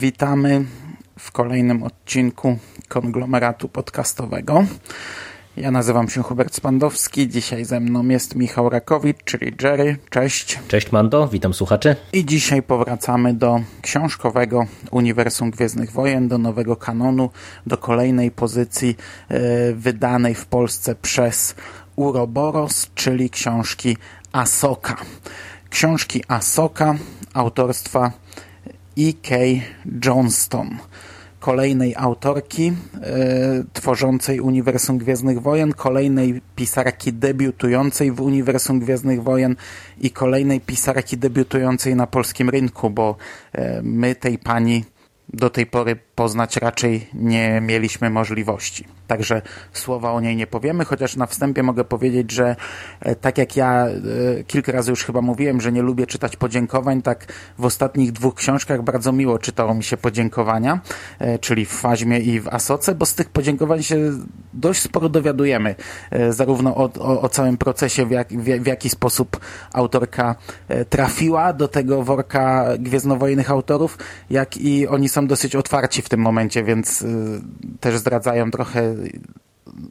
Witamy w kolejnym odcinku konglomeratu podcastowego. Ja nazywam się Hubert Spandowski. Dzisiaj ze mną jest Michał Rakowicz, czyli Jerry. Cześć. Cześć Mando, witam słuchaczy. I dzisiaj powracamy do książkowego uniwersum Gwiezdnych Wojen, do nowego kanonu, do kolejnej pozycji yy, wydanej w Polsce przez Uroboros, czyli książki Asoka. Książki Asoka autorstwa E.K. Johnston kolejnej autorki e, tworzącej Uniwersum Gwiezdnych Wojen, kolejnej pisarki debiutującej w Uniwersum Gwiezdnych Wojen i kolejnej pisarki debiutującej na polskim rynku, bo e, my tej pani do tej pory poznać raczej nie mieliśmy możliwości. Także słowa o niej nie powiemy, chociaż na wstępie mogę powiedzieć, że e, tak jak ja e, kilka razy już chyba mówiłem, że nie lubię czytać podziękowań, tak w ostatnich dwóch książkach bardzo miło czytało mi się podziękowania, e, czyli w Faźmie i w Asoce, bo z tych podziękowań się dość sporo dowiadujemy, zarówno o, o, o całym procesie, w, jak, w, w jaki sposób autorka trafiła do tego worka gwiezdnowojennych autorów, jak i oni są dosyć otwarci w tym momencie, więc też zdradzają trochę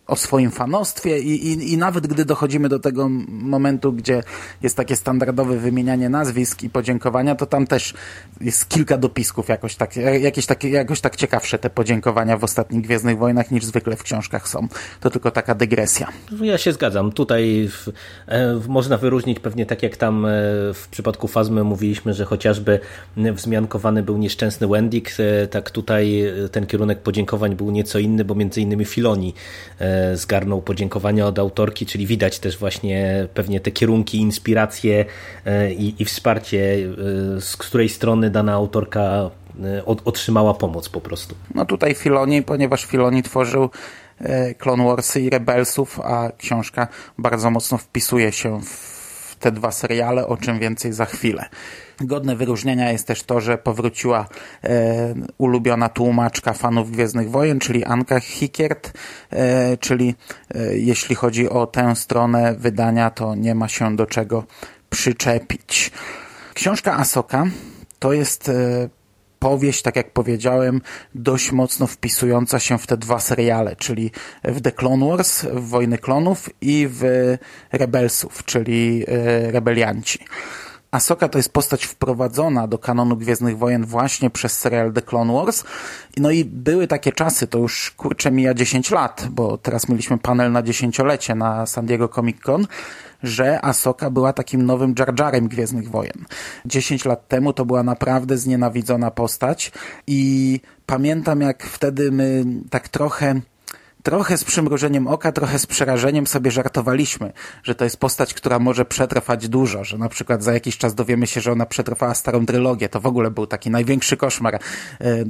o swoim fanostwie i, i, i nawet gdy dochodzimy do tego momentu, gdzie jest takie standardowe wymienianie nazwisk i podziękowania, to tam też jest kilka dopisków jakoś tak, jakieś takie, jakoś tak ciekawsze te podziękowania w ostatnich Gwiezdnych Wojnach niż zwykle w książkach są. To tylko taka dygresja. Ja się zgadzam. Tutaj w, e, można wyróżnić pewnie tak jak tam e, w przypadku Fazmy mówiliśmy, że chociażby wzmiankowany był nieszczęsny Wendik, e, tak tutaj ten kierunek podziękowań był nieco inny, bo między innymi Filoni zgarnął podziękowania od autorki, czyli widać też właśnie pewnie te kierunki, inspiracje e, i, i wsparcie, z której strony dana autorka e, otrzymała pomoc po prostu. No tutaj Filoni, ponieważ Filoni tworzył e, Clone Warsy i Rebelsów, a książka bardzo mocno wpisuje się w te dwa seriale, o czym więcej za chwilę. Godne wyróżnienia jest też to, że powróciła e, ulubiona tłumaczka fanów Gwiezdnych Wojen, czyli Anka Hikiert, e, czyli e, jeśli chodzi o tę stronę wydania, to nie ma się do czego przyczepić. Książka Asoka to jest e, powieść, tak jak powiedziałem, dość mocno wpisująca się w te dwa seriale, czyli w The Clone Wars, w Wojny Klonów i w Rebelsów, czyli e, Rebelianci. Asoka to jest postać wprowadzona do kanonu Gwiezdnych Wojen właśnie przez serial The Clone Wars. No i były takie czasy, to już kurczę mija 10 lat, bo teraz mieliśmy panel na dziesięciolecie na San Diego Comic Con, że Asoka była takim nowym Jar Gwiezdnych Wojen. 10 lat temu to była naprawdę znienawidzona postać i pamiętam jak wtedy my tak trochę trochę z przymrużeniem oka, trochę z przerażeniem sobie żartowaliśmy, że to jest postać, która może przetrwać dużo, że na przykład za jakiś czas dowiemy się, że ona przetrwała starą trylogię. To w ogóle był taki największy koszmar, e,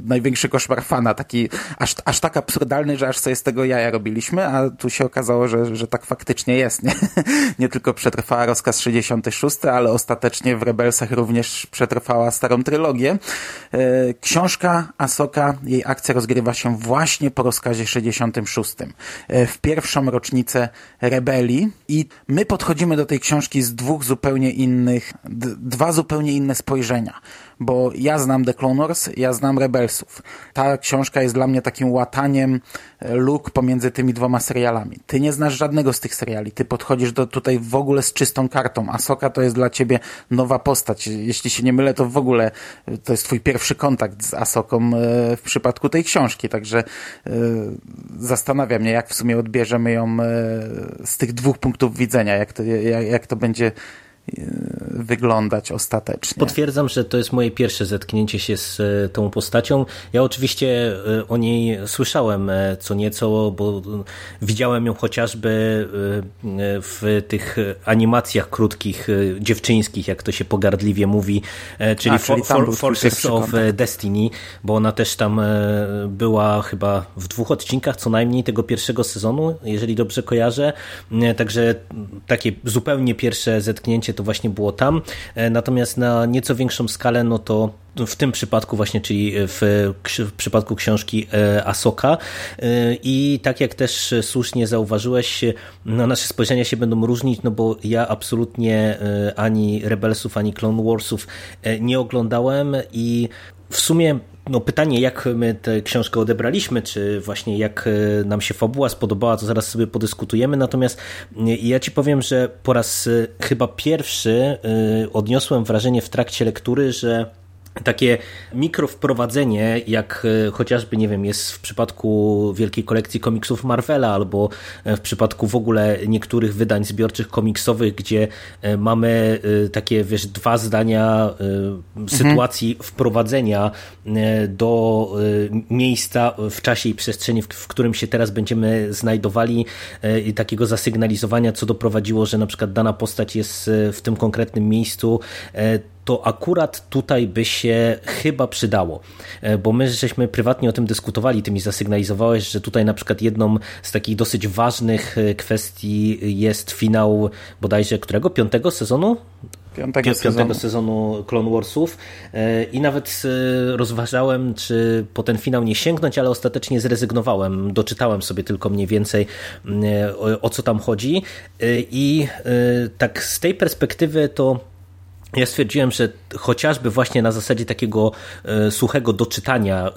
największy koszmar fana, taki aż, aż tak absurdalny, że aż sobie z tego jaja robiliśmy, a tu się okazało, że, że tak faktycznie jest. Nie? nie tylko przetrwała rozkaz 66, ale ostatecznie w Rebelsach również przetrwała starą trylogię. E, książka Asoka, jej akcja rozgrywa się właśnie po rozkazie 66 E, w pierwszą rocznicę rebelii i my podchodzimy do tej książki z dwóch zupełnie innych, dwa zupełnie inne spojrzenia bo ja znam The Clone Wars, ja znam Rebelsów. Ta książka jest dla mnie takim łataniem e, luk pomiędzy tymi dwoma serialami. Ty nie znasz żadnego z tych seriali, ty podchodzisz do tutaj w ogóle z czystą kartą. Asoka to jest dla ciebie nowa postać. Jeśli się nie mylę, to w ogóle e, to jest twój pierwszy kontakt z Asoką e, w przypadku tej książki, także zastanawia mnie, jak w sumie odbierzemy ją z tych dwóch punktów widzenia, jak to, jak, jak to będzie wyglądać ostatecznie. Potwierdzam, że to jest moje pierwsze zetknięcie się z e, tą postacią. Ja oczywiście e, o niej słyszałem co nieco, bo widziałem ją chociażby w tych animacjach krótkich, dziewczyńskich, jak to się pogardliwie mówi, czyli, A, czyli for, for, Forces of Destiny, bo ona też tam była chyba w dwóch odcinkach co najmniej tego pierwszego sezonu, jeżeli dobrze kojarzę. Także takie zupełnie pierwsze zetknięcie to właśnie było tam. E, natomiast na nieco większą skalę, no to w tym przypadku właśnie, czyli w, w przypadku książki e, Asoka. E, i tak jak też słusznie zauważyłeś, no nasze spojrzenia się będą różnić, no bo ja absolutnie ani Rebelsów, ani Clone Warsów nie oglądałem i w sumie no pytanie, jak my tę książkę odebraliśmy, czy właśnie jak e, nam się fabuła spodobała, to zaraz sobie podyskutujemy. Natomiast e, ja ci powiem, że po raz e, chyba pierwszy odniosłem wrażenie w trakcie lektury, że takie mikro wprowadzenie, jak e, chociażby, nie wiem, jest w przypadku wielkiej kolekcji komiksów Marvela, albo e, w przypadku w ogóle niektórych wydań zbiorczych komiksowych, gdzie e, mamy takie, wiesz, dwa zdania sytuacji mhm. wprowadzenia do miejsca w czasie i przestrzeni, w którym się teraz będziemy znajdowali i takiego zasygnalizowania, co doprowadziło, że na przykład dana postać jest w tym konkretnym miejscu, to akurat tutaj by się chyba przydało, e, bo my żeśmy prywatnie o tym dyskutowali, ty mi zasygnalizowałeś, że tutaj na przykład jedną z takich dosyć ważnych e, kwestii jest finał bodajże którego? Piątego sezonu? Piątego, piątego sezonu. sezonu Clone Warsów e, i nawet rozważałem, czy po ten finał nie sięgnąć, ale ostatecznie zrezygnowałem. Doczytałem sobie tylko mniej więcej o, o co tam chodzi i tak z tej perspektywy to ja stwierdziłem, że chociażby właśnie na zasadzie takiego e, suchego doczytania, e,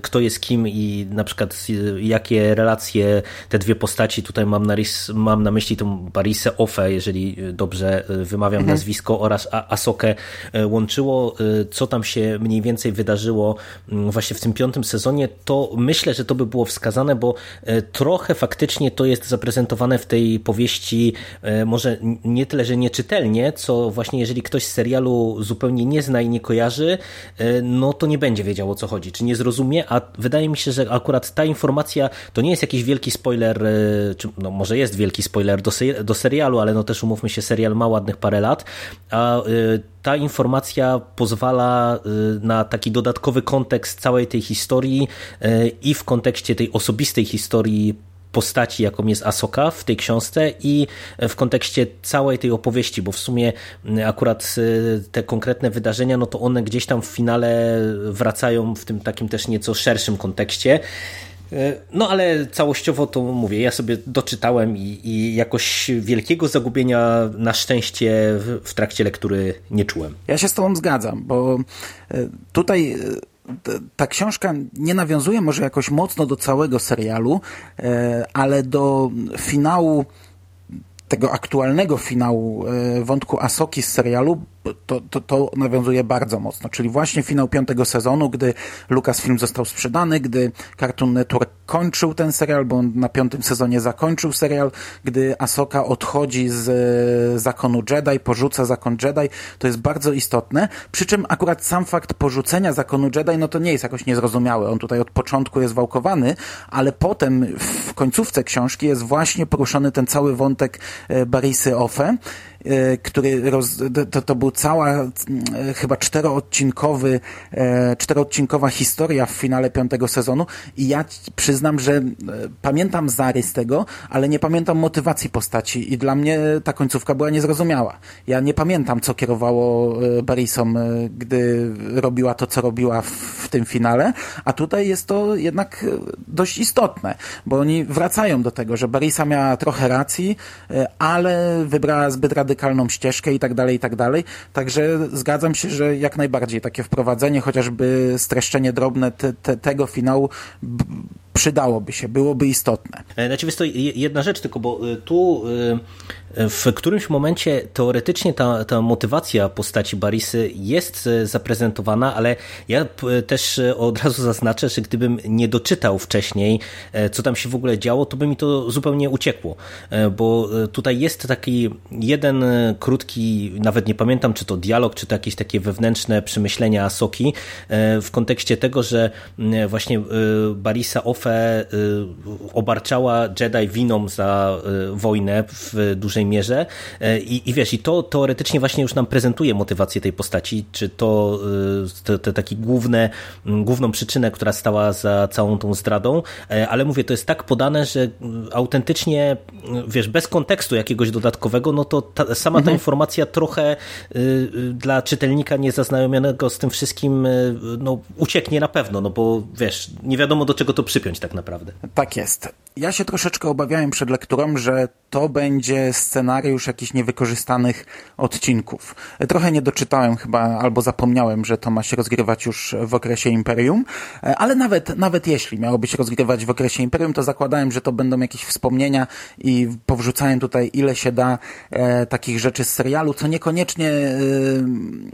kto jest kim i na przykład e, jakie relacje te dwie postaci, tutaj mam na, mam na myśli tą Barisę Ofe, jeżeli dobrze wymawiam mhm. nazwisko, oraz Asokę łączyło, co tam się mniej więcej wydarzyło właśnie w tym piątym sezonie, to myślę, że to by było wskazane, bo trochę faktycznie to jest zaprezentowane w tej powieści, może nie tyle, że nieczytelnie, co właśnie jeżeli ktoś serialu zupełnie nie zna i nie kojarzy, e, no to nie będzie wiedział o co chodzi, czy nie zrozumie, a wydaje mi się, że akurat ta informacja to nie jest jakiś wielki spoiler, e, czy no może jest wielki spoiler do, do serialu, ale no też umówmy się, serial ma ładnych parę lat, a e, ta informacja pozwala na taki dodatkowy kontekst całej tej historii i w kontekście tej osobistej historii postaci, jaką jest Asoka w tej książce i w kontekście całej tej opowieści, bo w sumie akurat y, te konkretne wydarzenia, no to one gdzieś tam w finale wracają w tym takim też nieco szerszym kontekście. Y, no ale całościowo to mówię, ja sobie doczytałem i, i jakoś wielkiego zagubienia na szczęście w, w, trakcie lektury nie czułem. Ja się z tobą zgadzam, bo y, tutaj ta książka nie nawiązuje może jakoś mocno do całego serialu, e, ale do finału tego aktualnego finału e, wątku Asoki z serialu to, to, to nawiązuje bardzo mocno, czyli właśnie finał piątego sezonu, gdy Lucasfilm został sprzedany, gdy Cartoon Network kończył ten serial, bo on na piątym sezonie zakończył serial, gdy Asoka odchodzi z e, zakonu Jedi, porzuca zakon Jedi, to jest bardzo istotne, przy czym akurat sam fakt porzucenia zakonu Jedi, no to nie jest jakoś niezrozumiały, on tutaj od początku jest wałkowany, ale potem w końcówce książki jest właśnie poruszony ten cały wątek e, Barisy Ofe, E, który roz, to, to był cała e, chyba czteroodcinkowy, e, czteroodcinkowa historia w finale piątego sezonu. I ja przyznam, że pamiętam zarys tego, ale nie pamiętam motywacji postaci. I dla mnie ta końcówka była niezrozumiała. Ja nie pamiętam, co kierowało Barisom, gdy robiła to, co robiła w, w tym finale, a tutaj jest to jednak dość istotne, bo oni wracają do tego, że Barisa miała trochę racji, ale wybrała zbyt radykalnie radykalną ścieżkę i tak dalej, i tak dalej. Także zgadzam się, że jak najbardziej takie wprowadzenie, chociażby streszczenie drobne te, te, tego finału przydałoby się, byłoby istotne. Znaczy, jest to jedna rzecz tylko, bo tu w którymś momencie teoretycznie ta, ta motywacja postaci Barisy jest e, zaprezentowana, ale ja też e, od razu zaznaczę, że gdybym nie doczytał wcześniej, e, co tam się w ogóle działo, to by mi to zupełnie uciekło, bo tutaj jest taki jeden krótki, nawet nie pamiętam, czy to dialog, czy to jakieś takie wewnętrzne przemyślenia Soki w kontekście tego, że właśnie Barisa Ofe obarczała Jedi winą za wojnę w dużej mierze. E, i, i wiesz, i to teoretycznie właśnie już nam prezentuje motywację tej postaci, czy to te, te taki główne, główną przyczynę, która stała za całą tą zdradą, e, ale mówię, to jest tak podane, że autentycznie, wiesz, bez kontekstu jakiegoś dodatkowego, no to ta, sama ta mhm. informacja trochę dla czytelnika niezaznajomionego z tym wszystkim no, ucieknie na pewno, no bo wiesz, nie wiadomo do czego to przypiąć tak naprawdę. Tak jest. Ja się troszeczkę obawiałem przed lekturą, że to będzie scenariusz jakichś niewykorzystanych odcinków. Trochę nie doczytałem chyba, albo zapomniałem, że to ma się rozgrywać już w okresie Imperium, ale nawet, nawet jeśli miałoby się rozgrywać w okresie Imperium, to zakładałem, że to będą jakieś wspomnienia i powrzucałem tutaj ile się da e, takich rzeczy z serialu, co niekoniecznie, e,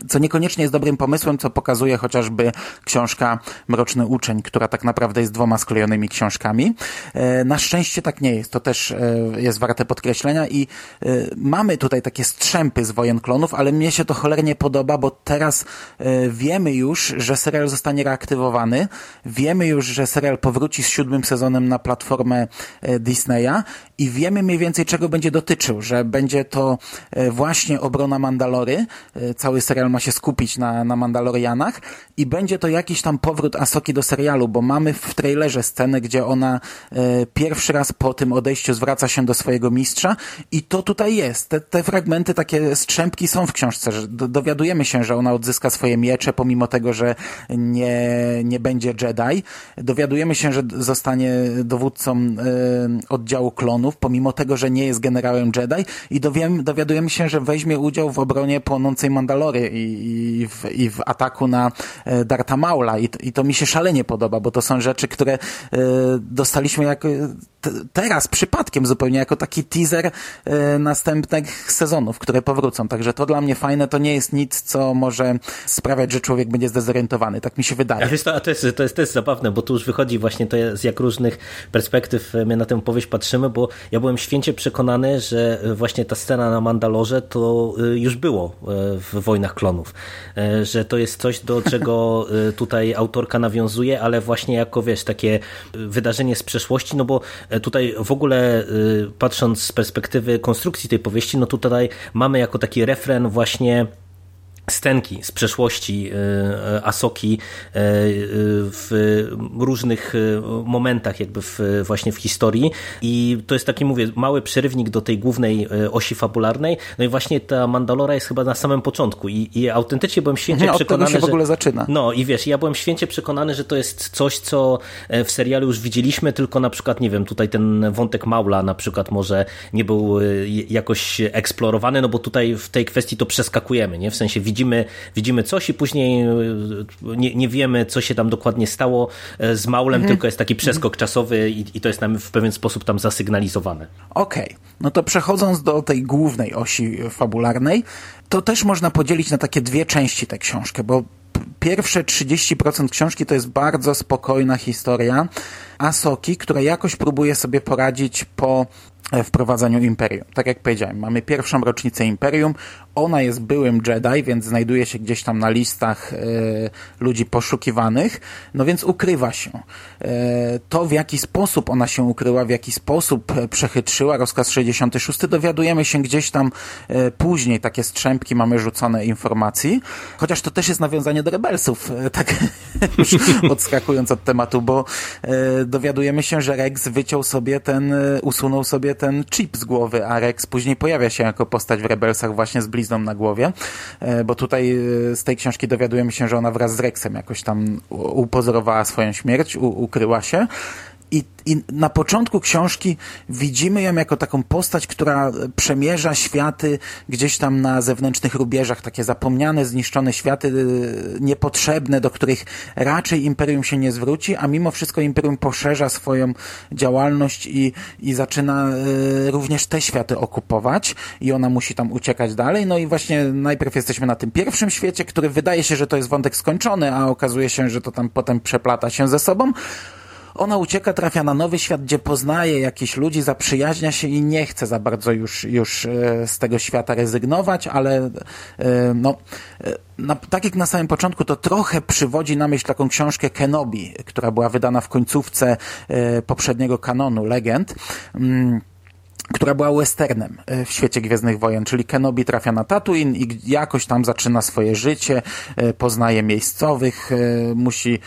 co niekoniecznie jest dobrym pomysłem, co pokazuje chociażby książka Mroczny Uczeń, która tak naprawdę jest dwoma sklejonymi książkami. E, na szczęście tak nie jest. To też e, jest warte podkreślenia i e, mamy tutaj takie strzępy z Wojen Klonów, ale mnie się to cholernie podoba, bo teraz e, wiemy już, że serial zostanie reaktywowany. Wiemy już, że serial powróci z siódmym sezonem na platformę Disneya i wiemy mniej więcej czego będzie dotyczył, że będzie to właśnie obrona Mandalory. Cały serial ma się skupić na, na Mandalorianach i będzie to jakiś tam powrót Asoki do serialu, bo mamy w trailerze scenę, gdzie ona pierwszy raz po tym odejściu zwraca się do swojego mistrza i to tutaj jest. Te, te fragmenty, takie strzępki są w książce, że dowiadujemy się, że ona odzyska swoje miecze, pomimo tego, że nie, nie będzie Jedi. Dowiadujemy się, że zostanie dowódcą y, oddziału klonów, pomimo tego, że nie jest generałem Jedi i dowiem, dowiadujemy się, że weźmie udział w obronie płonącej Mandalory i, i, w, i w ataku na e, Darta Maula I, i to mi się szalenie podoba, bo to są rzeczy, które y, dostaliśmy jako teraz przypadkiem zupełnie jako taki teaser e, następnych sezonów, które powrócą. Także to dla mnie fajne, to nie jest nic, co może sprawiać, że człowiek będzie zdezorientowany. Tak mi się wydaje. A wiesz, to, to, jest, to, jest, to jest zabawne, bo tu już wychodzi właśnie to, z jak różnych perspektyw my na tę powieść patrzymy, bo ja byłem święcie przekonany, że właśnie ta scena na Mandalorze to już było e, w Wojnach Klonów. E, że to jest coś, do czego tutaj autorka nawiązuje, ale właśnie jako, wiesz, takie wydarzenie z przeszłości, no bo tutaj w ogóle y, z perspektywy konstrukcji tej powieści, no tutaj mamy jako taki refren właśnie scenki z przeszłości e, Asoki e, w różnych e, momentach jakby w, właśnie w historii i to jest taki, mówię, mały przerywnik do tej głównej osi fabularnej, no i właśnie ta Mandalora jest chyba na samym początku i, i autentycznie byłem święcie przekonany, od tego się w ogóle zaczyna. No i wiesz, ja byłem święcie przekonany, że to jest coś, co w serialu już widzieliśmy, tylko na przykład, nie wiem, tutaj ten wątek Maula na przykład może nie był jakoś eksplorowany, no bo tutaj w tej kwestii to przeskakujemy, nie? W sensie widzimy widzimy, widzimy coś i później e, nie, nie wiemy, co się tam dokładnie stało e, z Maulem, mhm. tylko jest taki przeskok mhm. czasowy i, i, to jest nam w pewien sposób tam zasygnalizowane. Okej, okay. no to przechodząc do tej głównej osi fabularnej, to też można podzielić na takie dwie części tę książkę, bo pierwsze 30% książki to jest bardzo spokojna historia Asoki, która jakoś próbuje sobie poradzić po wprowadzaniu Imperium. Tak jak powiedziałem, mamy pierwszą rocznicę Imperium, ona jest byłym Jedi, więc znajduje się gdzieś tam na listach e, ludzi poszukiwanych, no więc ukrywa się. E, to w jaki sposób ona się ukryła, w jaki sposób przechytrzyła rozkaz 66, dowiadujemy się gdzieś tam e, później, takie strzępki mamy rzucone informacji, chociaż to też jest nawiązanie do Rebelsów, e, tak już odskakując od tematu, bo e, dowiadujemy się, że Rex wyciął sobie ten, usunął sobie ten chip z głowy, a Rex później pojawia się jako postać w Rebelsach właśnie z blizną na głowie, e, bo tutaj e, z tej książki dowiadujemy się, że ona wraz z Rexem jakoś tam upozorowała swoją śmierć, ukryła się i, I na początku książki widzimy ją jako taką postać, która przemierza światy gdzieś tam na zewnętrznych rubieżach, takie zapomniane, zniszczone światy, y, niepotrzebne, do których raczej Imperium się nie zwróci, a mimo wszystko Imperium poszerza swoją działalność i, i zaczyna y, również te światy okupować i ona musi tam uciekać dalej. No i właśnie najpierw jesteśmy na tym pierwszym świecie, który wydaje się, że to jest wątek skończony, a okazuje się, że to tam potem przeplata się ze sobą. Ona ucieka, trafia na nowy świat, gdzie poznaje jakichś ludzi, zaprzyjaźnia się i nie chce za bardzo już, już e, z tego świata rezygnować, ale e, no, e, na, tak jak na samym początku, to trochę przywodzi na myśl taką książkę Kenobi, która była wydana w końcówce poprzedniego kanonu Legend. Która była westernem e, w świecie Gwiezdnych Wojen, czyli Kenobi trafia na Tatooine i jakoś tam zaczyna swoje życie, e, poznaje miejscowych, e, musi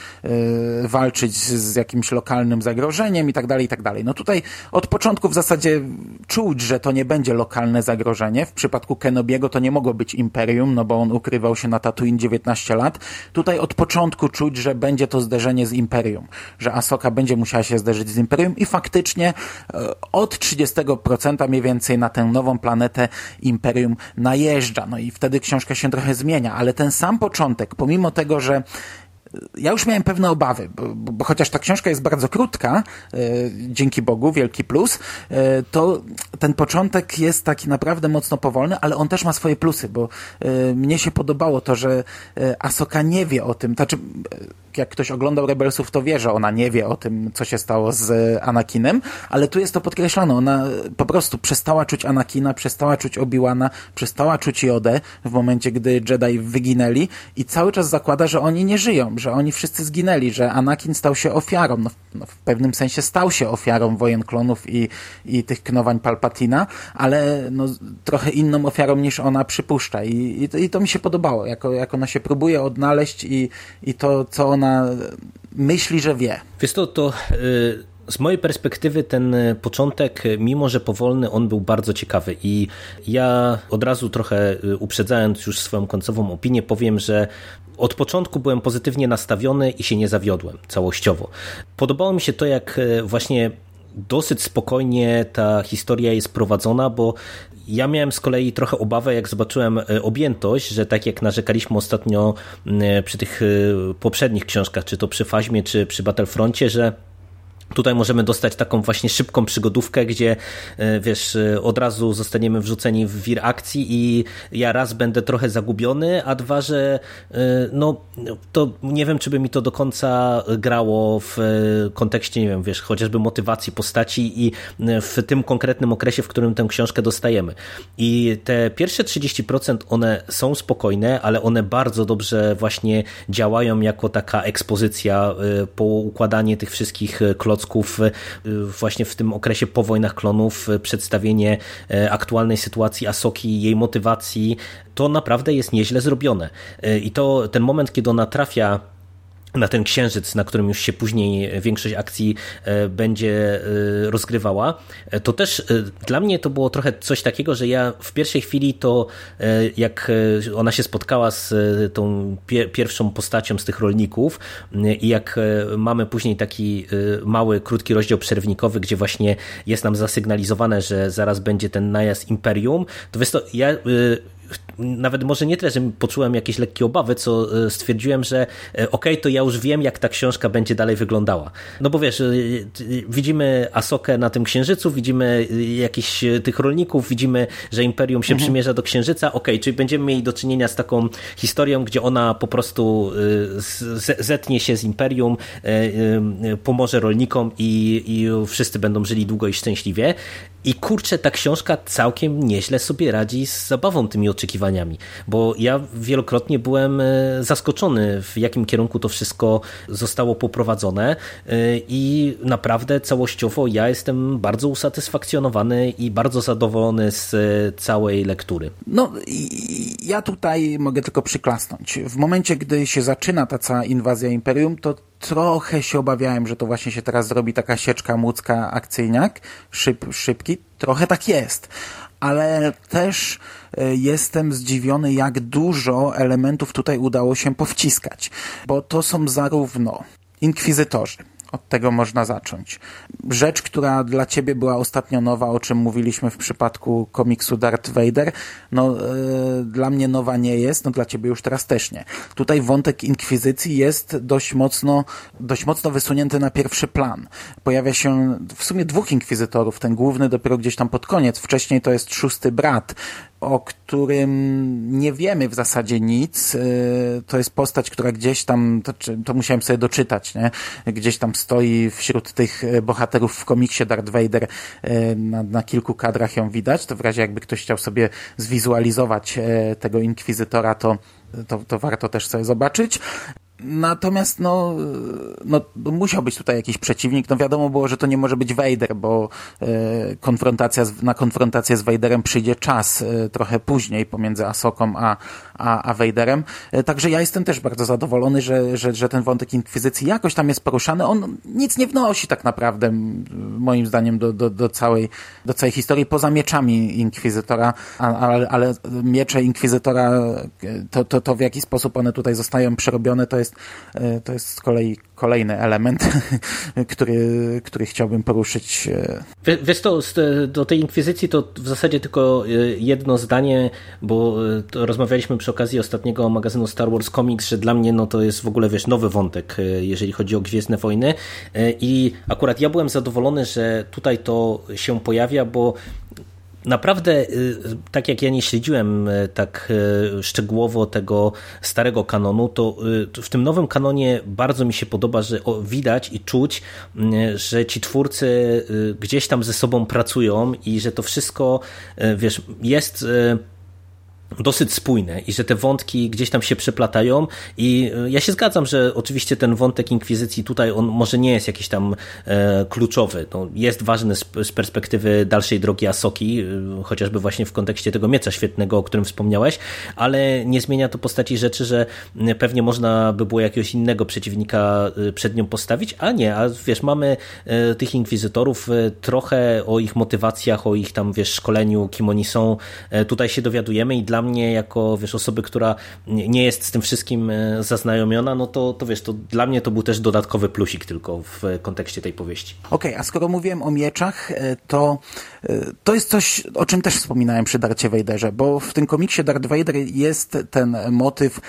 walczyć z jakimś lokalnym zagrożeniem i tak dalej, i tak dalej. No tutaj od początku w zasadzie czuć, że to nie będzie lokalne zagrożenie. W przypadku Kenobiego to nie mogło być Imperium, no bo on ukrywał się na Tatooine 19 lat. Tutaj od początku czuć, że będzie to zderzenie z Imperium, że Asoka będzie musiała się zderzyć z Imperium i faktycznie od 30 procenta mniej więcej na tę nową planetę Imperium najeżdża. No i wtedy książka się trochę zmienia, ale ten sam początek, pomimo tego, że ja już miałem pewne obawy, bo, bo, chociaż ta książka jest bardzo krótka, e, dzięki Bogu, wielki plus, e, to ten początek jest taki naprawdę mocno powolny, ale on też ma swoje plusy, bo e, mnie się podobało to, że Asoka nie wie o tym, znaczy jak ktoś oglądał Rebelsów, to wie, że ona nie wie o tym, co się stało z Anakinem, ale tu jest to podkreślone. Ona po prostu przestała czuć Anakina, przestała czuć Obi-Wana, przestała czuć Jodę w momencie, gdy Jedi wyginęli i cały czas zakłada, że oni nie żyją, że oni wszyscy zginęli, że Anakin stał się ofiarą. No, no w pewnym sensie stał się ofiarą wojen klonów i, i tych knowań Palpatina, ale no, trochę inną ofiarą niż ona przypuszcza. I, i, i to mi się podobało, jako, jak ona się próbuje odnaleźć i, i to, co ona myśli, że wie. Wiesz to, to y, z mojej perspektywy ten początek, mimo że powolny, on był bardzo ciekawy i ja od razu trochę y, uprzedzając już swoją końcową opinię, powiem, że od początku byłem pozytywnie nastawiony i się nie zawiodłem całościowo. Podobało mi się to, jak y, właśnie dosyć spokojnie ta historia jest prowadzona, bo ja miałem z kolei trochę obawę, jak zobaczyłem e, objętość, że tak jak narzekaliśmy ostatnio przy tych e, poprzednich książkach, czy to przy Faźmie, czy przy Battlefroncie, że Tutaj możemy dostać taką właśnie szybką przygodówkę, gdzie e, wiesz, e, od razu zostaniemy wrzuceni w wir akcji i ja raz będę trochę zagubiony, a dwa, że e, no to nie wiem, czy by mi to do końca grało w kontekście, nie wiem, wiesz, chociażby motywacji postaci i w tym konkretnym okresie, w którym tę książkę dostajemy. I te pierwsze 30% one są spokojne, ale one bardzo dobrze właśnie działają jako taka ekspozycja, po układanie tych wszystkich klocków klocków y, właśnie w tym okresie po wojnach klonów, y, przedstawienie y, aktualnej sytuacji Asoki, jej motywacji, to naprawdę jest nieźle zrobione. I to ten moment, kiedy ona trafia na ten księżyc, na którym już się później większość akcji e, będzie e, rozgrywała, e, to też dla mnie to było trochę coś takiego, że ja w pierwszej chwili to jak ona się spotkała z tą pierwszą postacią z tych rolników i jak mamy później taki mały, krótki rozdział przerwnikowy, gdzie właśnie jest nam zasygnalizowane, że zaraz będzie ten najazd Imperium, to to, ja nawet może nie tyle, że poczułem jakieś lekkie obawy, co e, stwierdziłem, że e, okej, okay, to ja już wiem, jak ta książka będzie dalej wyglądała. No bo wiesz, e, widzimy Asokę na tym księżycu, widzimy jakichś tych rolników, widzimy, że Imperium się mhm. przymierza do księżyca, okej, okay, czyli będziemy mieli do czynienia z taką historią, gdzie ona po prostu zetnie się z Imperium, pomoże rolnikom i, i wszyscy będą żyli długo i szczęśliwie. I kurczę, ta książka całkiem nieźle sobie radzi z zabawą tymi oczekiwaniami, bo ja wielokrotnie byłem e, zaskoczony, w jakim kierunku to wszystko zostało poprowadzone e, i naprawdę całościowo ja jestem bardzo usatysfakcjonowany i bardzo zadowolony z e, całej lektury. No, ja tutaj mogę tylko przyklasnąć. W momencie, gdy się zaczyna ta cała inwazja Imperium, to trochę się obawiałem, że to właśnie się teraz zrobi taka sieczka młódzka akcyjniak, szyb, szybki. Trochę tak jest. Ale też e, jestem zdziwiony, jak dużo elementów tutaj udało się powciskać. Bo to są zarówno inkwizytorzy, Od tego można zacząć. Rzecz, która dla ciebie była ostatnio nowa, o czym mówiliśmy w przypadku komiksu Darth Vader, no yy, dla mnie nowa nie jest, no dla ciebie już teraz też nie. Tutaj wątek inkwizycji jest dość mocno, dość mocno wysunięty na pierwszy plan. Pojawia się w sumie dwóch inkwizytorów, ten główny dopiero gdzieś tam pod koniec, wcześniej to jest szósty brat, o którym nie wiemy w zasadzie nic. Y, to jest postać, która gdzieś tam, to, to musiałem sobie doczytać, nie? Gdzieś tam stoi wśród tych bohaterów w komiksie Darth Vader. Y, na, na kilku kadrach ją widać. To w razie jakby ktoś chciał sobie zwizualizować y, tego inkwizytora, to to, to warto też sobie zobaczyć. Natomiast no, no, musiał być tutaj jakiś przeciwnik. No wiadomo było, że to nie może być Vader, bo e, konfrontacja z, na konfrontację z Vaderem przyjdzie czas e, trochę później pomiędzy Asoką a, a, a Vaderem. E, także ja jestem też bardzo zadowolony, że, że, że ten wątek Inkwizycji jakoś tam jest poruszany. On nic nie wnosi tak naprawdę, moim zdaniem, do, do, do, całej, do całej historii, poza mieczami Inkwizytora, ale, ale miecze Inkwizytora, to, to, to w jaki sposób one tutaj zostają przerobione, to jest jest, e, to jest z kolei kolejny element, który, który chciałbym poruszyć. E. Wiesz to, do tej inkwizycji to w zasadzie tylko e, jedno zdanie, bo rozmawialiśmy przy okazji ostatniego magazynu Star Wars Comics, że dla mnie no to jest w ogóle wiesz nowy wątek, jeżeli chodzi o Gwiezdne Wojny i akurat ja byłem zadowolony, że tutaj to się pojawia, bo Naprawdę, y, tak jak ja nie śledziłem y, tak y, szczegółowo tego starego kanonu, to w tym nowym kanonie bardzo mi się podoba, że widać i czuć, że ci twórcy gdzieś tam ze sobą pracują i że to wszystko, wiesz, jest dosyć spójne i że te wątki gdzieś tam się przeplatają i e, ja się zgadzam, że oczywiście ten wątek inkwizycji tutaj on może nie jest jakiś tam e, kluczowy, no, jest ważny z, z, perspektywy dalszej drogi Asoki, e, chociażby właśnie w kontekście tego miecza świetnego, o którym wspomniałeś, ale nie zmienia to postaci rzeczy, że pewnie można by było jakiegoś innego przeciwnika e, przed nią postawić, a nie, a wiesz, mamy tych inkwizytorów, trochę o ich motywacjach, o ich tam, wiesz, szkoleniu, kim oni są, tutaj się dowiadujemy i dla mnie jako, wiesz, osoby, która nie jest z tym wszystkim e, zaznajomiona, no to, to wiesz, to dla mnie to był też dodatkowy plusik tylko w kontekście tej powieści. Okej, okay, a skoro mówiłem o mieczach, e, to e, to jest coś, o czym też wspominałem przy Darcie Vaderze, bo w tym komiksie Darth Vader jest ten motyw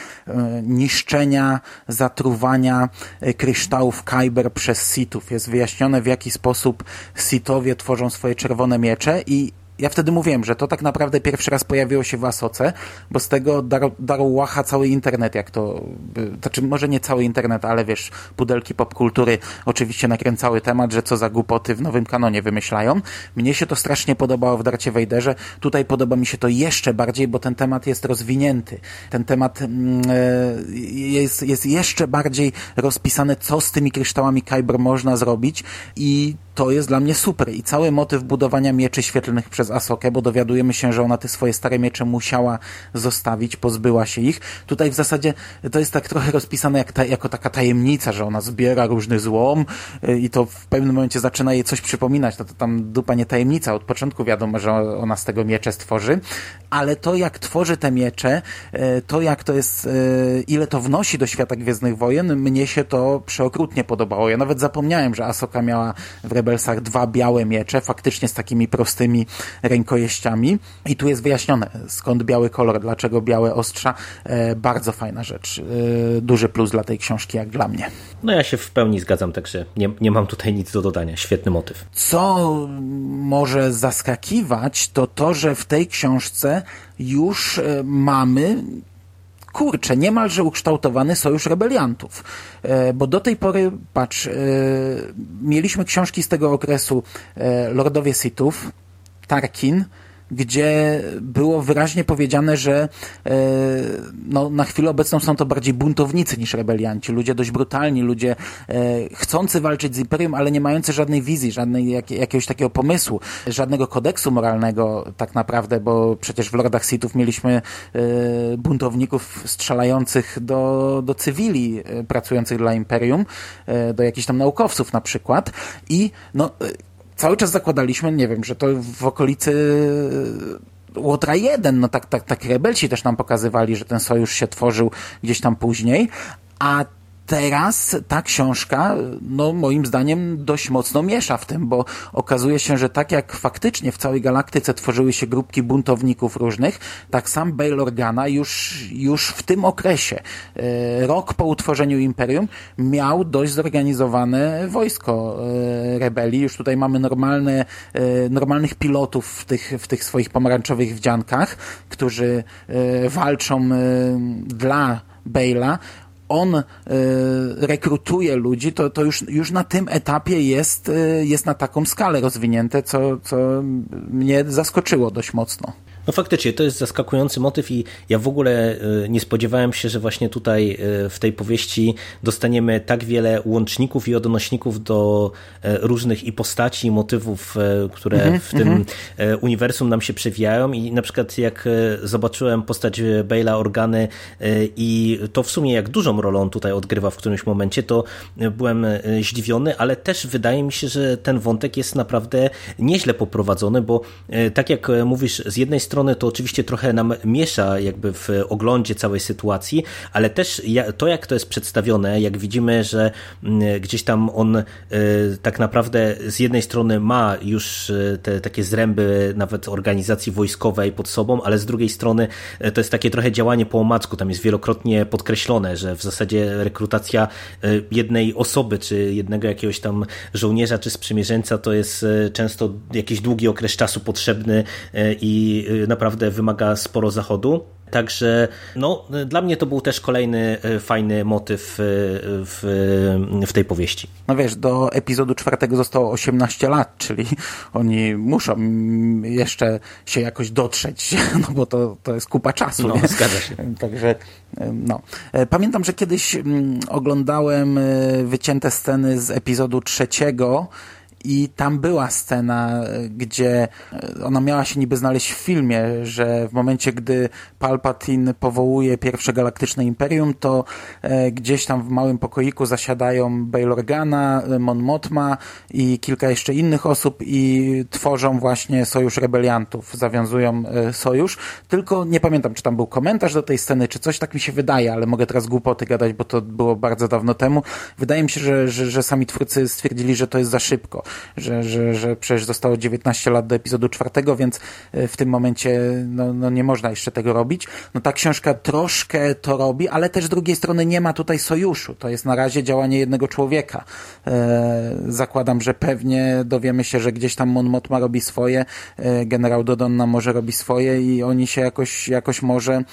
niszczenia, zatruwania kryształów Kyber przez Sithów. Jest wyjaśnione, w jaki sposób Sithowie tworzą swoje czerwone miecze i ja wtedy mówiłem, że to tak naprawdę pierwszy raz pojawiło się w Asoce, bo z tego darł łacha cały internet, jak to, znaczy może nie cały internet, ale wiesz, pudelki popkultury oczywiście nakręcały temat, że co za głupoty w nowym kanonie wymyślają. Mnie się to strasznie podobało w Darcie Wejderze. Tutaj podoba mi się to jeszcze bardziej, bo ten temat jest rozwinięty. Ten temat mm, e, jest, jest jeszcze bardziej rozpisany, co z tymi kryształami Kyber można zrobić i to jest dla mnie super. I cały motyw budowania mieczy świetlnych przez Asokę, bo dowiadujemy się, że ona te swoje stare miecze musiała zostawić, pozbyła się ich. Tutaj w zasadzie to jest tak trochę rozpisane jak ta, jako taka tajemnica, że ona zbiera różny złom y, i to w pewnym momencie zaczyna jej coś przypominać. To, to tam dupa nie tajemnica. Od początku wiadomo, że ona z tego miecze stworzy, ale to jak tworzy te miecze, y, to jak to jest, y, ile to wnosi do świata Gwiezdnych Wojen, mnie się to przeokrutnie podobało. Ja nawet zapomniałem, że Asoka miała w Rebelsach dwa białe miecze, faktycznie z takimi prostymi rękojeściami. I tu jest wyjaśnione, skąd biały kolor, dlaczego białe ostrza. E, bardzo fajna rzecz. E, duży plus dla tej książki, jak dla mnie. No ja się w pełni zgadzam, także nie, nie mam tutaj nic do dodania. Świetny motyw. Co może zaskakiwać, to to, że w tej książce już e, mamy kurczę, niemalże ukształtowany sojusz rebeliantów. Bo do tej pory, patrz, mieliśmy książki z tego okresu Lordowie Sithów, Tarkin, gdzie było wyraźnie powiedziane, że e, no, na chwilę obecną są to bardziej buntownicy niż rebelianci. Ludzie dość brutalni, ludzie e, chcący walczyć z Imperium, ale nie mający żadnej wizji, żadnej, jak, jakiegoś takiego pomysłu, żadnego kodeksu moralnego tak naprawdę, bo przecież w Lordach Sithów mieliśmy e, buntowników strzelających do, do cywili pracujących dla Imperium, do jakichś tam naukowców na przykład i no cały czas zakładaliśmy, nie wiem, że to w okolicy Łotra 1, no tak, tak, tak rebelci też nam pokazywali, że ten sojusz się tworzył gdzieś tam później, a teraz ta książka, no moim zdaniem dość mocno miesza w tym, bo okazuje się, że tak jak faktycznie w całej galaktyce tworzyły się grupki buntowników różnych, tak sam Bail Organa już, już w tym okresie, e, rok po utworzeniu Imperium, miał dość zorganizowane wojsko e, rebelii. Już tutaj mamy normalne, e, normalnych pilotów w tych, w tych swoich pomarańczowych wdziankach, którzy walczą dla Bale'a, on y, rekrutuje ludzi, to, to już, już na tym etapie jest, y, jest na taką skalę rozwinięte, co, co mnie zaskoczyło dość mocno. No faktycznie, to jest zaskakujący motyw i ja w ogóle e, nie spodziewałem się, że właśnie tutaj e, w tej powieści dostaniemy tak wiele łączników i odnośników do e, różnych i postaci, i motywów, które mm -hmm, w tym mm -hmm. uniwersum nam się przewijają i na przykład jak zobaczyłem postać Bale'a Organy i to w sumie jak dużą rolę on tutaj odgrywa w którymś momencie, to byłem zdziwiony, ale też wydaje mi się, że ten wątek jest naprawdę nieźle poprowadzony, bo tak jak mówisz, z jednej strony strony to oczywiście trochę nam miesza jakby w oglądzie całej sytuacji, ale też to, jak to jest przedstawione, jak widzimy, że mm, gdzieś tam on e, tak naprawdę z jednej strony ma już e, te takie zręby nawet organizacji wojskowej pod sobą, ale z drugiej strony e, to jest takie trochę działanie po omacku, tam jest wielokrotnie podkreślone, że w zasadzie rekrutacja jednej osoby, czy jednego jakiegoś tam żołnierza, czy sprzymierzeńca to jest często jakiś długi okres czasu potrzebny i naprawdę wymaga sporo zachodu. Także no, dla mnie to był też kolejny e, fajny motyw e, w, w tej powieści. No wiesz, do epizodu czwartego zostało 18 lat, czyli oni muszą jeszcze się jakoś dotrzeć, no bo to, to jest kupa czasu. No, nie? zgadza się. Także e, no. Pamiętam, że kiedyś oglądałem wycięte sceny z epizodu trzeciego i tam była scena, gdzie ona miała się niby znaleźć w filmie, że w momencie, gdy Palpatine powołuje pierwsze galaktyczne imperium, to e, gdzieś tam w małym pokoiku zasiadają Bail Organa, Mon Mothma i kilka jeszcze innych osób i tworzą właśnie Sojusz Rebeliantów, zawiązują e, sojusz. Tylko nie pamiętam, czy tam był komentarz do tej sceny, czy coś, tak mi się wydaje, ale mogę teraz głupoty gadać, bo to było bardzo dawno temu. Wydaje mi się, że, że, że sami twórcy stwierdzili, że to jest za szybko że, że, że przecież zostało 19 lat do epizodu czwartego, więc e, w tym momencie no, no nie można jeszcze tego robić. No ta książka troszkę to robi, ale też z drugiej strony nie ma tutaj sojuszu. To jest na razie działanie jednego człowieka. E, zakładam, że pewnie dowiemy się, że gdzieś tam Mon Mothma robi swoje, e, generał Dodonna może robi swoje i oni się jakoś, jakoś może e,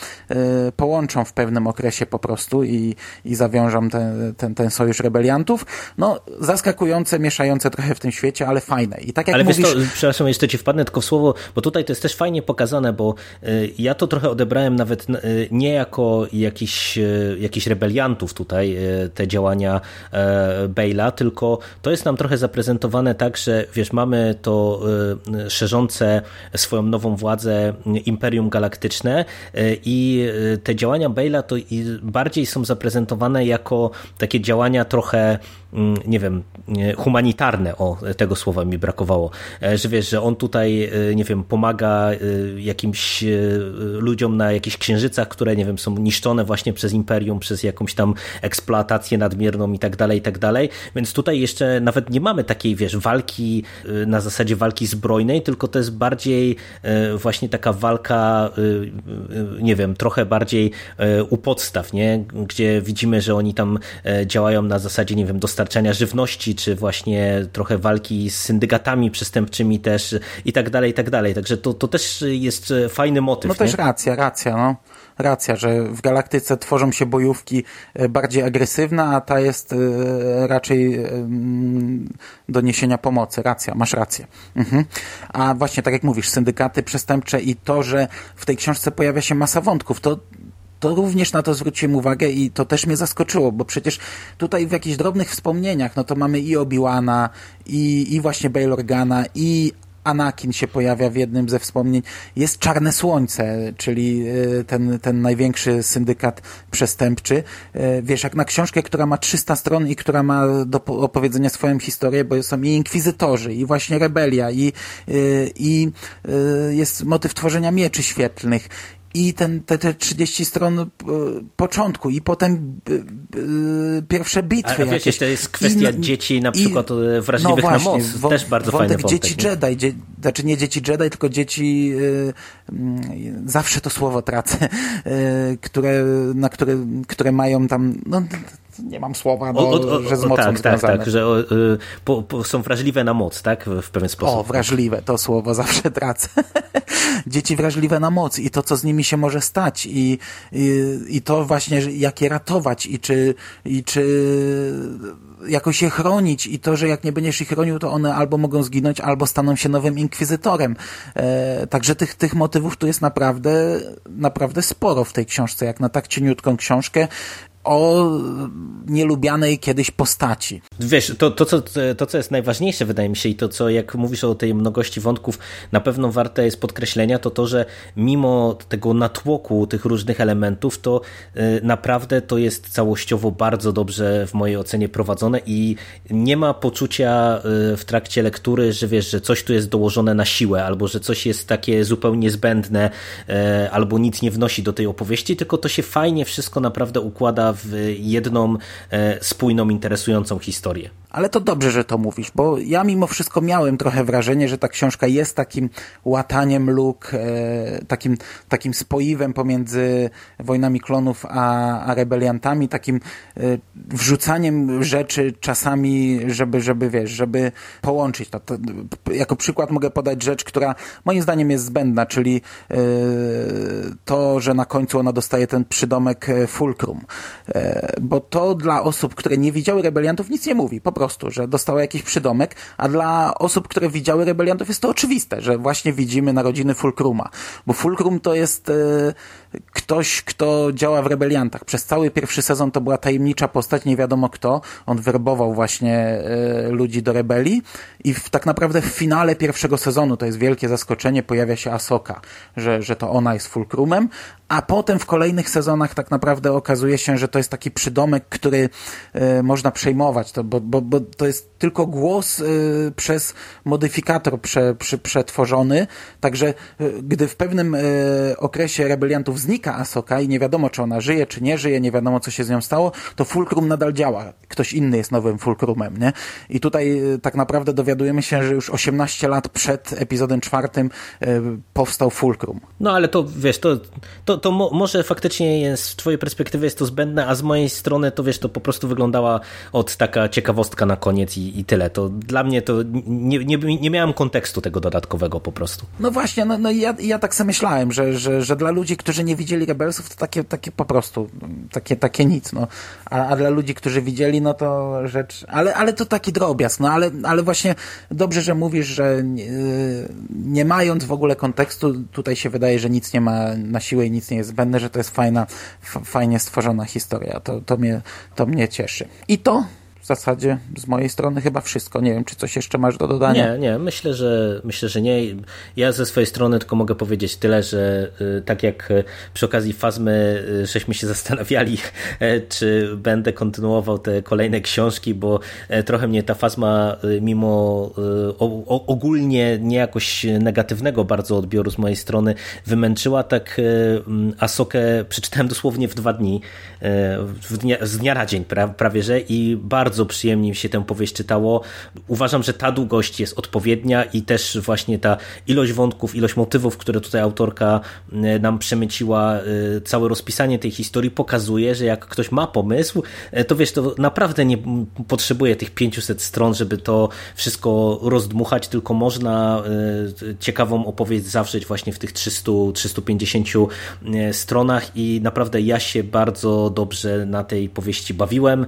połączą w pewnym okresie po prostu i, i zawiążą ten, ten, ten sojusz rebeliantów. No, zaskakujące, mieszające trochę w tym świecie, ale fajne. I tak jak ale mówisz... wiesz to, przepraszam, jeszcze ci wpadnę tylko w słowo, bo tutaj to jest też fajnie pokazane, bo y, ja to trochę odebrałem nawet y, nie jako jakiś, y, jakiś rebeliantów tutaj, te działania Bale'a, tylko to jest nam trochę zaprezentowane tak, że wiesz, mamy to szerzące swoją nową władzę Imperium Galaktyczne i te działania Bale'a to bardziej są zaprezentowane jako takie działania trochę nie wiem, humanitarne, o tego słowa mi brakowało, e, że wiesz, że on tutaj, e, nie wiem, pomaga e, jakimś ludziom na jakichś księżycach, które, nie wiem, są niszczone właśnie przez imperium, przez jakąś tam eksploatację nadmierną i tak dalej, i tak dalej, więc tutaj jeszcze nawet nie mamy takiej, wiesz, walki na zasadzie walki zbrojnej, tylko to jest bardziej właśnie taka walka, nie wiem, trochę bardziej u podstaw, nie? Gdzie widzimy, że oni tam działają na zasadzie, nie wiem, dostarczania dostarczania żywności, czy właśnie trochę walki z syndykatami przestępczymi też i tak dalej, i tak dalej. Także to, to też jest fajny motyw. No też racja, racja, no. Racja, że w galaktyce tworzą się bojówki e, bardziej agresywne, a ta jest e, raczej e, mm, do niesienia pomocy. Racja, masz rację. Mhm. A właśnie, tak jak mówisz, syndykaty przestępcze i to, że w tej książce pojawia się masa wątków, to to również na to zwróciłem uwagę i to też mnie zaskoczyło, bo przecież tutaj w jakichś drobnych wspomnieniach, no to mamy i Obi-Wana, i, i właśnie Bail Organa, i Anakin się pojawia w jednym ze wspomnień. Jest Czarne Słońce, czyli e, ten, ten największy syndykat przestępczy. E, wiesz, jak na książkę, która ma 300 stron i która ma do opowiedzenia swoją historię, bo są i inkwizytorzy, i właśnie rebelia, i, e, i jest motyw tworzenia mieczy świetlnych, i ten, te, te 30 stron y, początku i potem y, y, pierwsze bitwy A, a wiecie, to jest kwestia I, dzieci na przykład i, wrażliwych no właśnie, na moc. Też bardzo fajny wątek. dzieci Jedi, dzie, znaczy nie dzieci Jedi, tylko dzieci zawsze to słowo tracę, które, na które, które mają tam no, nie mam słowa, no, o, o, że z mocą tak. Tak, tak, że o, y, po, po, są wrażliwe na moc, tak? W pewien sposób. O, wrażliwe, to słowo zawsze tracę. Dzieci wrażliwe na moc i to, co z nimi się może stać i, i, i to właśnie, jak je ratować i czy, i czy jakoś je chronić i to, że jak nie będziesz ich chronił, to one albo mogą zginąć, albo staną się nowym inkwizytorem. E, także tych, tych motywów tu jest naprawdę, naprawdę sporo w tej książce, jak na tak cieniutką książkę o nielubianej kiedyś postaci. Wiesz, to, to, co, to, co jest najważniejsze, wydaje mi się, i to, co jak mówisz o tej mnogości wątków, na pewno warte jest podkreślenia, to to, że mimo tego natłoku tych różnych elementów, to y, naprawdę to jest całościowo bardzo dobrze w mojej ocenie prowadzone i nie ma poczucia y, w trakcie lektury, że wiesz, że coś tu jest dołożone na siłę, albo że coś jest takie zupełnie zbędne, y, albo nic nie wnosi do tej opowieści, tylko to się fajnie wszystko naprawdę układa w jedną e, spójną, interesującą historię. Ale to dobrze, że to mówisz, bo ja mimo wszystko miałem trochę wrażenie, że ta książka jest takim łataniem luk, e, takim, takim spoiwem pomiędzy Wojnami Klonów a, a Rebeliantami, takim e, wrzucaniem rzeczy czasami, żeby, żeby wiesz, żeby połączyć to. to. Jako przykład mogę podać rzecz, która moim zdaniem jest zbędna, czyli e, to, że na końcu ona dostaje ten przydomek fulcrum. Bo to dla osób, które nie widziały Rebeliantów nic nie mówi. Po prostu, że dostała jakiś przydomek, a dla osób, które widziały rebeliantów jest to oczywiste, że właśnie widzimy narodziny Fulcruma, bo Fulcrum to jest e, ktoś, kto działa w rebeliantach. Przez cały pierwszy sezon to była tajemnicza postać, nie wiadomo kto. On werbował właśnie e, ludzi do rebelii i w, tak naprawdę w finale pierwszego sezonu, to jest wielkie zaskoczenie, pojawia się Asoka, że, że to ona jest Fulcrumem, a potem w kolejnych sezonach tak naprawdę okazuje się, że to jest taki przydomek, który e, można przejmować, to, bo, bo, bo to jest tylko głos e, przez modyfikator prze, przy, przetworzony, także gdy w pewnym okresie rebeliantów znika Asoka i nie wiadomo, czy ona żyje, czy nie żyje, nie wiadomo, co się z nią stało, to Fulcrum nadal działa. Ktoś inny jest nowym Fulcrumem, nie? I tutaj e, tak naprawdę dowiadujemy się, że już 18 lat przed epizodem czwartym e, powstał Fulcrum. No ale to, wiesz, to, to, to mo może faktycznie jest, z twojej perspektywy jest to zbędne, a z mojej strony to, wiesz, to po prostu wyglądała od taka ciekawostka na koniec i, i tyle. To dla mnie to nie, nie, nie miałem kontekstu tego dodatkowego po prostu. No właśnie, no, no ja, ja tak sobie myślałem, że, że, że dla ludzi, którzy nie widzieli Rebelsów, to takie, takie po prostu, takie, takie nic, no. A, a dla ludzi, którzy widzieli, no to rzecz, ale, ale to taki drobiazg, no ale, ale właśnie dobrze, że mówisz, że nie, nie mając w ogóle kontekstu, tutaj się wydaje, że nic nie ma na siłę i nic nie jest zbędne, że to jest fajna, fajnie stworzona historia. To, to, mnie, to mnie cieszy. I to zasadzie z mojej strony chyba wszystko. Nie wiem, czy coś jeszcze masz do dodania. Nie, nie, myślę, że myślę, że nie. Ja ze swojej strony tylko mogę powiedzieć tyle, że y, tak jak y, przy okazji Fazmy y, żeśmy się zastanawiali, czy będę kontynuował te kolejne książki, bo trochę mnie ta Fazma mimo ogólnie nie jakoś negatywnego bardzo odbioru z mojej strony wymęczyła, tak Asokę przeczytałem dosłownie w dwa dni, dnia, z dnia na dzień prawie, że i bardzo bardzo przyjemnie mi się tę powieść czytało. Uważam, że ta długość jest odpowiednia i też właśnie ta ilość wątków, ilość motywów, które tutaj autorka e, nam przemyciła, e, całe rozpisanie tej historii pokazuje, że jak ktoś ma pomysł, e, to wiesz, to naprawdę nie potrzebuje tych 500 stron, żeby to wszystko rozdmuchać, tylko można ciekawą opowieść zawrzeć właśnie w tych 300-350 stronach i naprawdę ja się bardzo dobrze na tej powieści bawiłem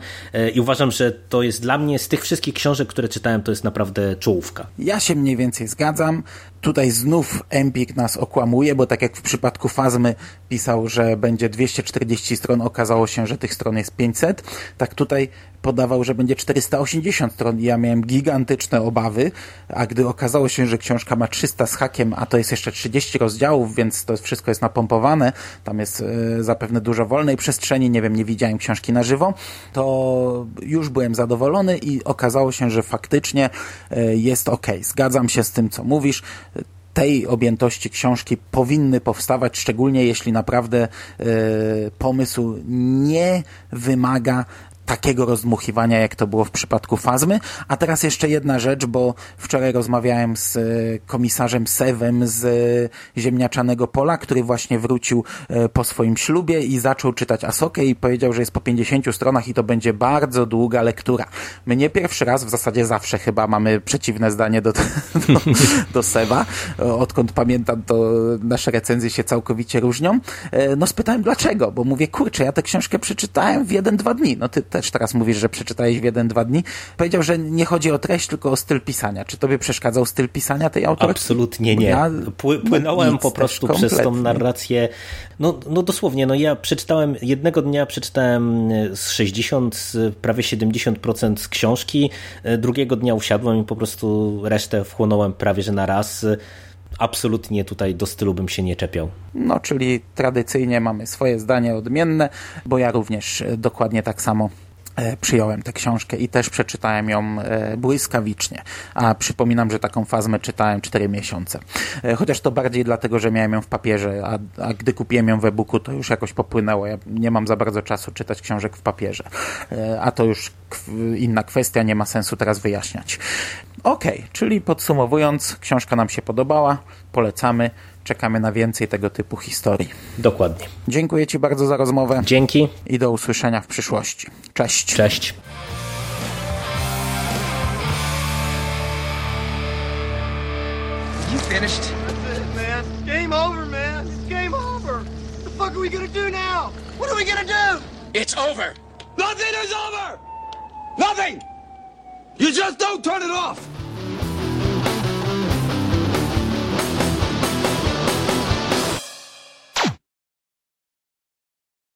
i uważam, że to jest dla mnie z tych wszystkich książek, które czytałem, to jest naprawdę czołówka. Ja się mniej więcej zgadzam. Tutaj znów Empik nas okłamuje, bo tak jak w przypadku Fazmy pisał, że będzie 240 stron, okazało się, że tych stron jest 500. Tak tutaj podawał, że będzie 480 stron i ja miałem gigantyczne obawy, a gdy okazało się, że książka ma 300 z hakiem, a to jest jeszcze 30 rozdziałów, więc to wszystko jest napompowane, tam jest y, zapewne dużo wolnej przestrzeni, nie wiem, nie widziałem książki na żywo, to już byłem zadowolony i okazało się, że faktycznie y, jest ok. Zgadzam się z tym, co mówisz tej objętości książki powinny powstawać, szczególnie jeśli naprawdę e, pomysł nie wymaga takiego rozdmuchiwania, jak to było w przypadku Fazmy. A teraz jeszcze jedna rzecz, bo wczoraj rozmawiałem z e, komisarzem Sewem z e, Ziemniaczanego Pola, który właśnie wrócił e, po swoim ślubie i zaczął czytać Asokę i powiedział, że jest po 50 stronach i to będzie bardzo długa lektura. My nie pierwszy raz, w zasadzie zawsze chyba mamy przeciwne zdanie do, do, do Sewa. Odkąd pamiętam, to nasze recenzje się całkowicie różnią. No spytałem dlaczego, bo mówię, kurczę, ja tę książkę przeczytałem w jeden, dwa dni. No ty też teraz mówisz, że przeczytałeś w jeden, dwa dni. Powiedział, że nie chodzi o treść, tylko o styl pisania. Czy tobie przeszkadzał styl pisania tej autorki? Absolutnie nie. Ja, Pły, płynąłem po prostu przez tą narrację. No, no dosłownie, no ja przeczytałem, jednego dnia przeczytałem z 60, prawie 70% z książki, drugiego dnia usiadłem i po prostu resztę wchłonąłem prawie że na raz absolutnie tutaj do stylu bym się nie czepiał. No, czyli tradycyjnie mamy swoje zdanie odmienne, bo ja również dokładnie tak samo przyjąłem tę książkę i też przeczytałem ją e, błyskawicznie. A przypominam, że taką fazmę czytałem 4 miesiące. E, chociaż to bardziej dlatego, że miałem ją w papierze, a, a gdy kupiłem ją w e-booku, to już jakoś popłynęło. Ja nie mam za bardzo czasu czytać książek w papierze. A to już inna kwestia, nie ma sensu teraz wyjaśniać. Ok, czyli podsumowując, książka nam się podobała, polecamy. Czekamy na więcej tego typu historii. Dokładnie. Dziękuję Ci bardzo za rozmowę. Dzięki. I do usłyszenia w przyszłości. Cześć. Cześć. You finished? That's it, man. Game over, man. It's game over. What the fuck are we gonna do now? What are we gonna do? It's over. Nothing is over! Nothing! You just don't turn it off!